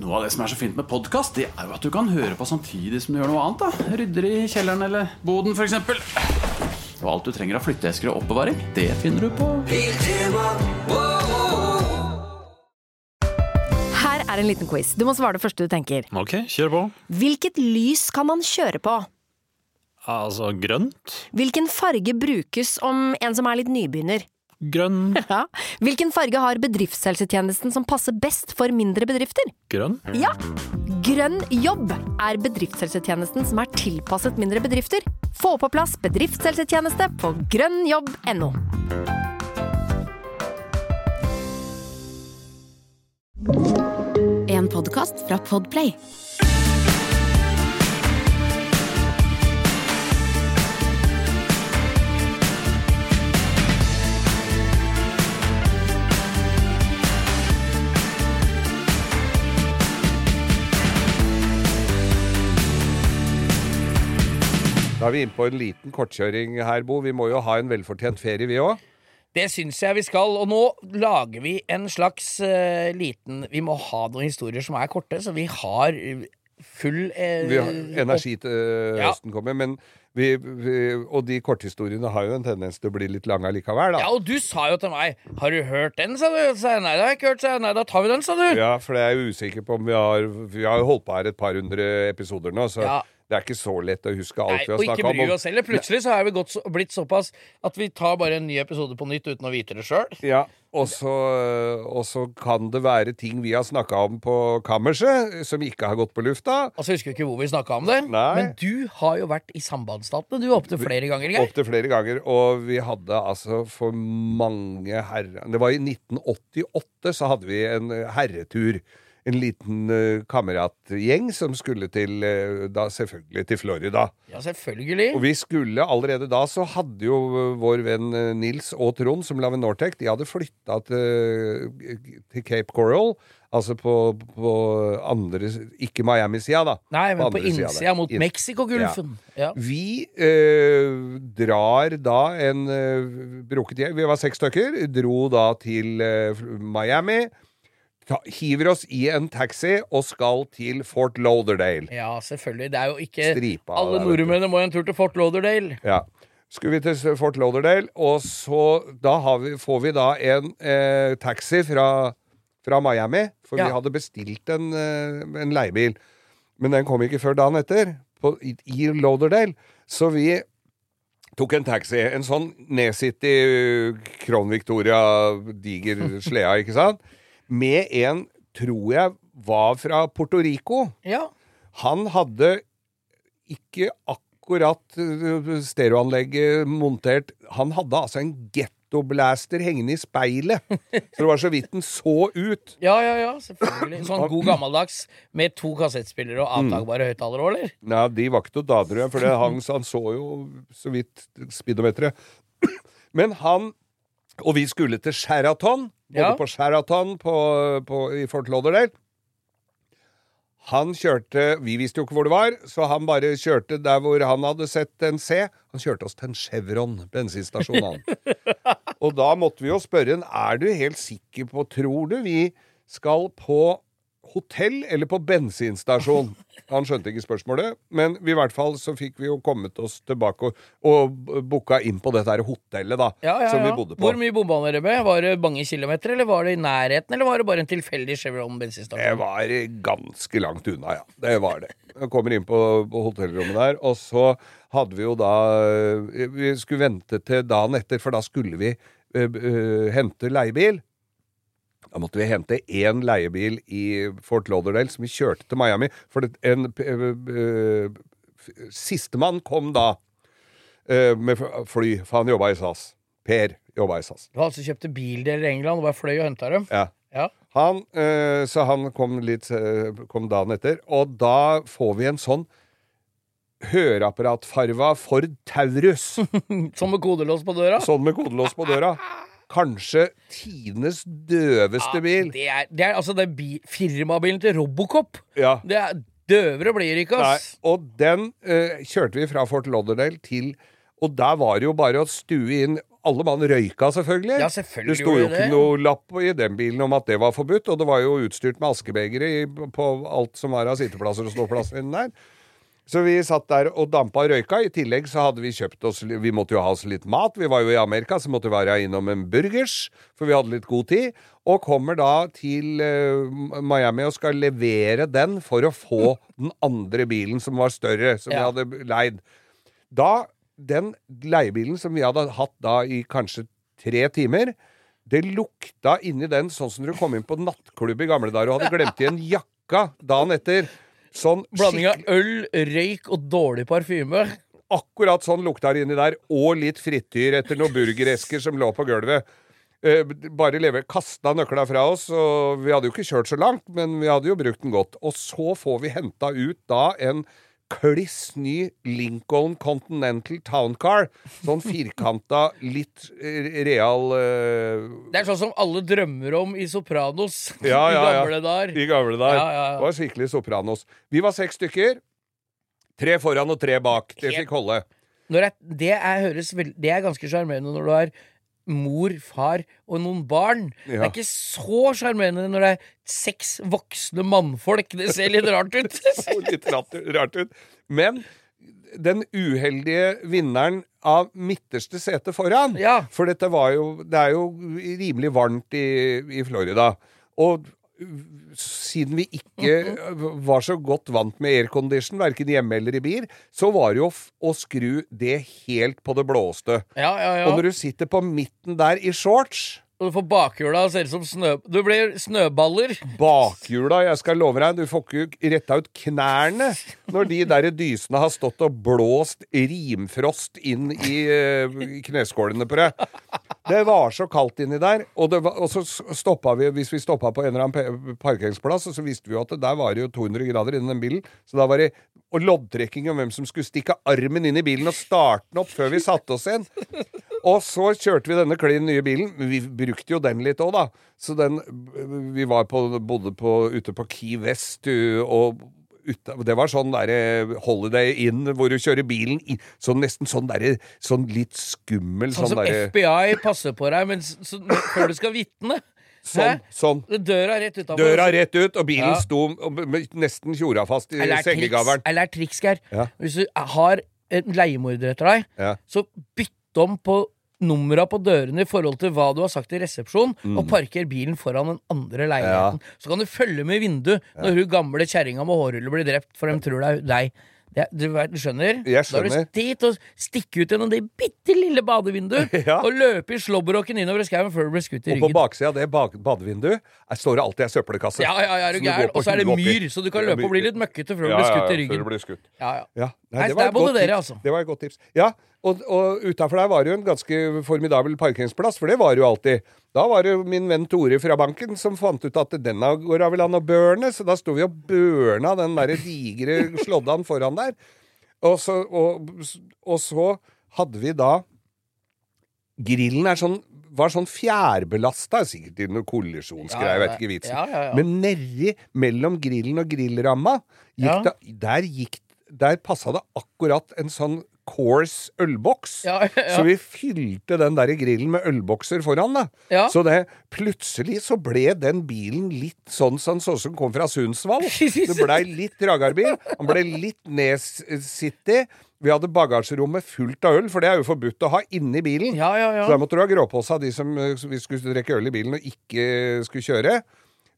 Noe av det som er så fint med podkast, det er jo at du kan høre på samtidig som du gjør noe annet. da Rydder i kjelleren eller boden, f.eks. Og alt du trenger av flytteesker og oppbevaring, det finner du på Her er en liten quiz. Du må svare det første du tenker. Ok, kjør på. Hvilket lys kan man kjøre på? Altså grønt? Hvilken farge brukes om en som er litt nybegynner? Grønn. Ja. Hvilken farge har bedriftshelsetjenesten som passer best for mindre bedrifter? Grønn? Ja! Grønn jobb er bedriftshelsetjenesten som er tilpasset mindre bedrifter. Få på plass bedriftshelsetjeneste på grønnjobb.no. En podkast fra Podplay. Da er vi inne på en liten kortkjøring her, Bo. Vi må jo ha en velfortjent ferie, vi òg. Det syns jeg vi skal, og nå lager vi en slags uh, liten Vi må ha noen historier som er korte, så vi har eh, full uh, Vi har energi til øh, Ja. høsten kommer, men vi, vi, og de korthistoriene har jo en tendens til å bli litt lange likevel, da. Ja, og du sa jo til meg 'Har du hørt den?' sa du. Sa jeg, nei, det har jeg ikke hørt. Sa jeg, nei, da tar vi den, sa du. Ja, for jeg er usikker på om vi har Vi har jo holdt på her et par hundre episoder nå, så Ja. Det er ikke så lett å huske alt Nei, vi og ikke bry oss heller. Plutselig så er vi så, blitt såpass at vi tar bare en ny episode på nytt uten å vite det sjøl. Ja, og så, kan det være ting vi har snakka om på kammerset, som ikke har gått på lufta. Og så husker vi ikke hvor vi snakka om det, Nei. men du har jo vært i sambandsstatene, du, opptil flere ganger. Geir. Opptil flere ganger. Og vi hadde altså for mange herrer Det var i 1988 så hadde vi en herretur. En liten uh, kameratgjeng som skulle til uh, Da selvfølgelig til Florida. Ja, selvfølgelig. Og vi skulle allerede da så hadde jo vår venn eh, Nils og Trond, som la ved Nortec, de hadde flytta til, til Cape Coral. Altså på, på andre Ikke Miami-sida, da. Nei, men på på innsida mot In Mexicogolfen. Ja. Vi eh, drar da en brukket gjeng. Vi var seks stykker. Dro da til Miami. Hiver oss i en taxi og skal til Fort Lauderdale. ja, selvfølgelig. Det er jo ikke Stripa Alle nordmennene må en tur til Fort Lauderdale. Ja. Skulle vi til Fort Lauderdale, og så da har vi, får vi da en eh, taxi fra, fra Miami, for Ja. vi hadde bestilt en, eh, en leiebil. Men den kom ikke før dagen etter, på, i, i Lauderdale. Så vi tok en taxi. En sånn nedsittig Crown Victoria, diger sleda, ikke sant? Med en, tror jeg, var fra Puerto Rico. Ja. Han hadde ikke akkurat øh, stereoanlegget montert. Han hadde altså en gettoblaster hengende i speilet. Så det var så vidt den så ut. ja, ja, ja, selvfølgelig. Sånn god gammeldags med to kassettspillere og avtagbare høyttalere òg, eller? Nei, de var ikke noe da, tror jeg, for så han så jo så vidt speedometeret. Men han Og vi skulle til Sheraton, både Ja. på Sheraton på, på, i Fort Lauderdale. Han kjørte Vi visste jo ikke hvor det var, så han bare kjørte der hvor han hadde sett en C. Han kjørte oss til en Chevron bensinstasjon, han. Og da måtte vi jo spørre han er du helt sikker på Tror du vi skal på hotell eller på bensinstasjon? Han skjønte ikke spørsmålet, men vi, i hvert fall så fikk vi jo kommet oss tilbake og, og booka inn på dette her hotellet, da, Ja, ja, som vi bodde på. Hvor mye bomba dere med? Var det mange kilometer, eller var det i nærheten, eller var det bare en tilfeldig Chevron bensinstasjon? Det var ganske langt unna, ja. Det var det. Jeg kommer inn på, på hotellrommet der, og så hadde vi jo da Vi skulle vente til dagen etter, for da skulle vi Uh, uh, hente leiebil. Da måtte vi hente én leiebil i Fort Lauderdale som vi kjørte til Miami. For det, en uh, uh, Sistemann kom da eh, med fly, for han jobba i SAS. Per jobba i SAS. Du har altså kjøpte bildeler i England og bare fløy og henta dem? Ja. Ja. Han, eh, så han kom litt eh, kom dagen etter, og da får vi en sånn høreapparatfarva Ford Taurus. sånn med kodelås på døra? sånn med kodelås på døra. Kanskje tidenes døveste bil. Det er, det er altså den bi- firmabilen til Robocop. Ja. Det er Døvere blir det ikke, Nei, og den uh, kjørte vi fra Fort Lauderdale til Og der var det jo bare å stue inn alle mann røyka, selvfølgelig. Ja, selvfølgelig det sto jo ikke noe lapp i den bilen om at det var forbudt, og det var jo utstyrt med askebegre på alt som var av sitteplasser og ståplasser inni der. Så vi satt der og dampa og røyka. I tillegg så hadde vi kjøpt oss Vi måtte jo ha oss litt mat. Vi var jo i Amerika, så måtte vi være innom en burgers, for vi hadde litt god tid. Og kommer da til eh, Miami og skal levere den for å få den andre bilen som var større, som Ja. vi hadde leid. Da den leiebilen som vi hadde hatt da i kanskje tre timer det lukta inni den sånn som du kom inn på nattklubb i gamle dager og hadde glemt igjen jakka dagen etter. Sånn Blanding av øl, røyk og dårlig parfyme. Akkurat sånn lukta det inni der, og litt frityr etter noen burgeresker som lå på gulvet. Eh, bare lever, kasta nøkla fra oss, og vi hadde jo ikke kjørt så langt, men vi hadde jo brukt den godt. Og så får vi henta ut da en kliss ny Lincoln Continental Town Car. Sånn firkanta, litt eh, real uh... Det er sånn som alle drømmer om i Sopranos Ja, ja, i gamle dager. I gamle dager. Ja, ja, ja. Det var skikkelig Sopranos. Vi var seks stykker. Tre foran og tre bak. Det fikk holde. Når jeg, det, er, høres det er ganske sjarmerende når du har mor, far og noen barn. Det er ikke så sjarmerende når det er seks voksne mannfolk. Det ser litt rart ut. Det så litt rart, rart ut. Men den uheldige vinneren av midterste sete foran Ja. For dette var jo Det er jo rimelig varmt i, i Florida. Og siden vi ikke var så godt vant med aircondition, verken hjemme eller i bil, så var det jo å skru det helt på det blåste. Ja, ja, ja. Og når du sitter på midten der i shorts Og du får bakhjula og ser ut som snø... Du blir snøballer. Bakhjula, jeg skal love deg, du får ikke retta ut knærne når de der dysene har stått og blåst rimfrost inn i eh, kneskålene på deg. Det var så kaldt inni der, og, var, og så stoppa vi Hvis vi stoppa på en eller annen parkeringsplass, så visste vi jo at der var det jo 200 grader innen den bilen, så da var det og loddtrekking om hvem som skulle stikke armen inn i bilen og starte den opp før vi satte oss inn. Og så kjørte vi denne klin nye bilen. Men Vi brukte jo den litt òg, da. Så den Vi var på, bodde på, ute på Key West, og ute, det var sånn derre Holiday Inn hvor du kjører bilen inn sånn nesten sånn derre Sånn litt skummel Sånn sånn, som der, FBI passer på deg mens, så, før du skal vitne. Sånn. sånn. Døra rett utafor. Døra rett ut, og bilen Ja. sto nesten tjora fast i er sengegaveren. eller er triks, Geir. Ja. Hvis du har en leiemorder etter deg, Ja. så bytt om på numra på dørene i forhold til hva du har sagt i resepsjon, og parker bilen foran den andre leiligheten. Så kan du følge med i vinduet når hun gamle kjerringa med hårrulle blir drept, for de tror det er deg. Det, du, vet- du skjønner? Jeg Da er skjønner. du tid til å stikke ut gjennom det bitte lille badevinduet Ja. og løpe i slåbroken innover skauen før du blir skutt i ryggen. Og på baksida av det badevinduet står det alltid ei søppelkasse. Ja, ja, ja, er du gæren? Og så er det myr, så du kan løpe og bli litt møkkete før du Ja, blir skutt i ryggen. ja, ja, Før du blir skutt. Ja, ja. Ja, Nei, det var et godt dere, altså. Det var et godt tips. Ja, og, og utafor der var det jo en ganske formidabel parkeringsplass, for det var det jo alltid. Da var det min venn Tore fra banken som fant ut at denne går da vel an å børne, så da sto vi og børna den derre digre slåddaen foran der. Og så, og, og så hadde vi da Grillen er sånn var sånn fjærbelasta, sikkert i noe kollisjonsgreier, jeg vet ikke vitsen. Ja, ja, ja. Men nedi mellom grillen og grillramma gikk Ja. det, der, gikk, der passa det akkurat en sånn Course ølboks. Ja, ja. Så vi fylte den der grillen med ølbokser foran, da. Ja. Så det, plutselig så ble den bilen litt sånn sånn sånn som kom fra Sundsvall. Det blei litt dragarbil. Han ble litt nedsittig. Vi hadde bagasjerommet fullt av øl, for det er jo forbudt å ha inni bilen. Ja, ja, ja. Så da måtte du ha gråpåsa de som eh, som vi skulle drikke øl i bilen og ikke skulle kjøre.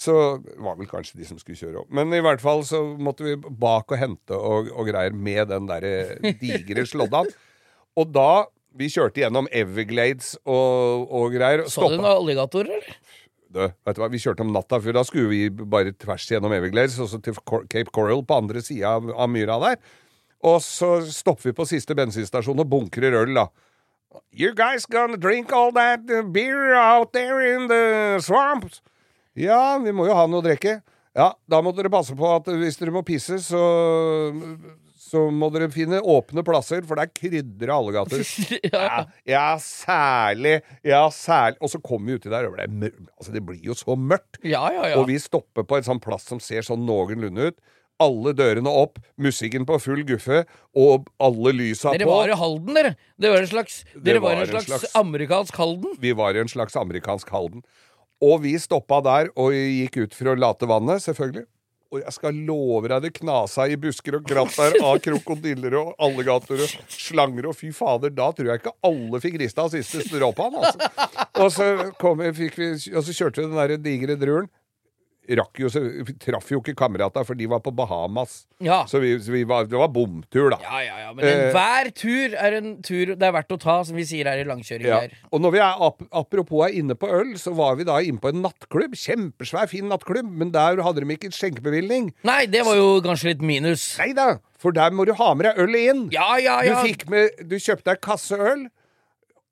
Så var vel kanskje de som skulle kjøre opp. Men i hvert fall så måtte vi bak og hente og, og greier med den derre digre slåddaen. Og da vi kjørte gjennom Everglades og, og greier Så du noen alligatorer, eller? du, vet du hva, Vi kjørte om natta, for da skulle vi bare tvers gjennom Everglades og så til Cape Coral på andre sida av, av myra der. Og så stopper vi på siste bensinstasjon og bunkrer øl, da. You guys gonna drink all that beer out there in the swamps? Ja, vi må jo ha noe å drikke. Ja, da må dere passe på at hvis dere må pisse, så så må dere finne åpne plasser, for der krydrer gater. Ja, ja, særlig. Ja, særlig. Og så kommer vi uti der, og det, er altså, det blir jo så mørkt. Ja, ja, ja. Og vi stopper på en sånn plass som ser sånn noenlunde ut. alle dørene opp, musikken på full guffe, og alle lysa Dere på. var i Halden, dere. Det var en slags, dere var var en en slags, slags- amerikansk Halden. Vi var i en slags amerikansk Halden. Og vi stoppa der og gikk ut for å late vannet, selvfølgelig. Og jeg skal love deg det knasa i busker og kratt der av krokodiller og alligatorer og slanger og fy fader, da tror jeg ikke alle fikk rista siste stråpann, altså. Og så, vi, og så kjørte vi den der digre druren. Rakk jo, så, vi traff jo ikke kamerata, for de var på Bahamas. Ja. Så, vi, så vi var, det var bomtur, da. Ja, ja, ja, men Eh. tur er en tur det er verdt å ta, som vi sier her i langkjøring Ja. her. Og når vi er ap apropos er inne på øl, så var vi da inne på en nattklubb. Kjempesvær, fin nattklubb, men der hadde de ikke skjenkebevilgning. Nei, det var jo kanskje litt minus. Nei da, for der må du ha med deg øl inn. Ja, ja, ja. Du, med, du kjøpte deg kasse øl,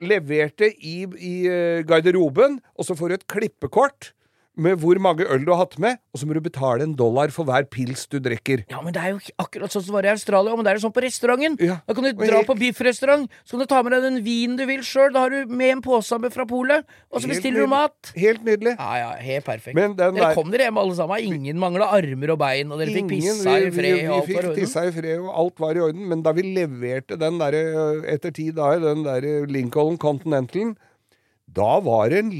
leverte i, i eh, garderoben, og så får du et klippekort med hvor mange øl du har hatt med, og så må du betale en dollar for hver pils du drikker. Ja, men det er jo akkurat sånn som det var i Australia, men det er jo sånn på restauranten. Ja. Da kan du dra helt- på biffrestaurant, så kan du ta med deg den vinen du vil sjøl. Da har du med en pose med fra polet, og så Helt bestiller du mat. Helt nydelig. Ja, ja, helt perfekt. Men den dere kom dere hjem alle sammen. Ingen mangla armer og bein, og dere fikk Ingen, pissa i fred. Vi, vi var fikk tissa i fred, og alt var i orden. Men da vi leverte den derre etter ti dager, den derre Lincoln Continentalen, da var det en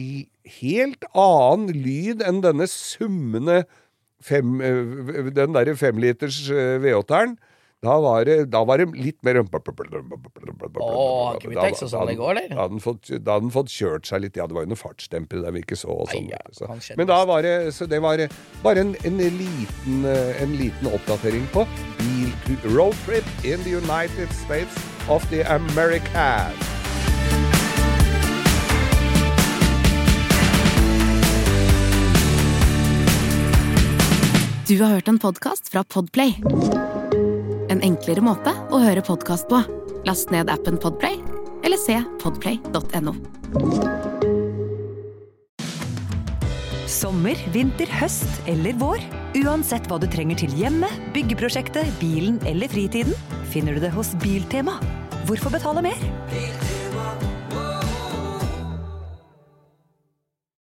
helt annen lyd enn denne summende fem, eh, Den derre femliters eh, V8-eren. Da var, det, da var det litt mer Åh, ikke vi Texas-anlegg også, eller? Da hadde den fått, da hadde den fått kjørt seg litt. Ja, det var jo noen fartsdempere der vi ikke så. Og sånt, så. Men da var det, så det var bare en, en, liten, eh, en liten oppdatering på bil road trip in the United States of the Americas. Du har hørt en podkast fra Podplay. En enklere måte å høre podkast på. Last ned appen Podplay, eller se podplay.no. Sommer, vinter, høst eller vår. Uansett hva du trenger til hjemmet, byggeprosjektet, bilen eller fritiden, finner du det hos Biltema. Hvorfor betale mer?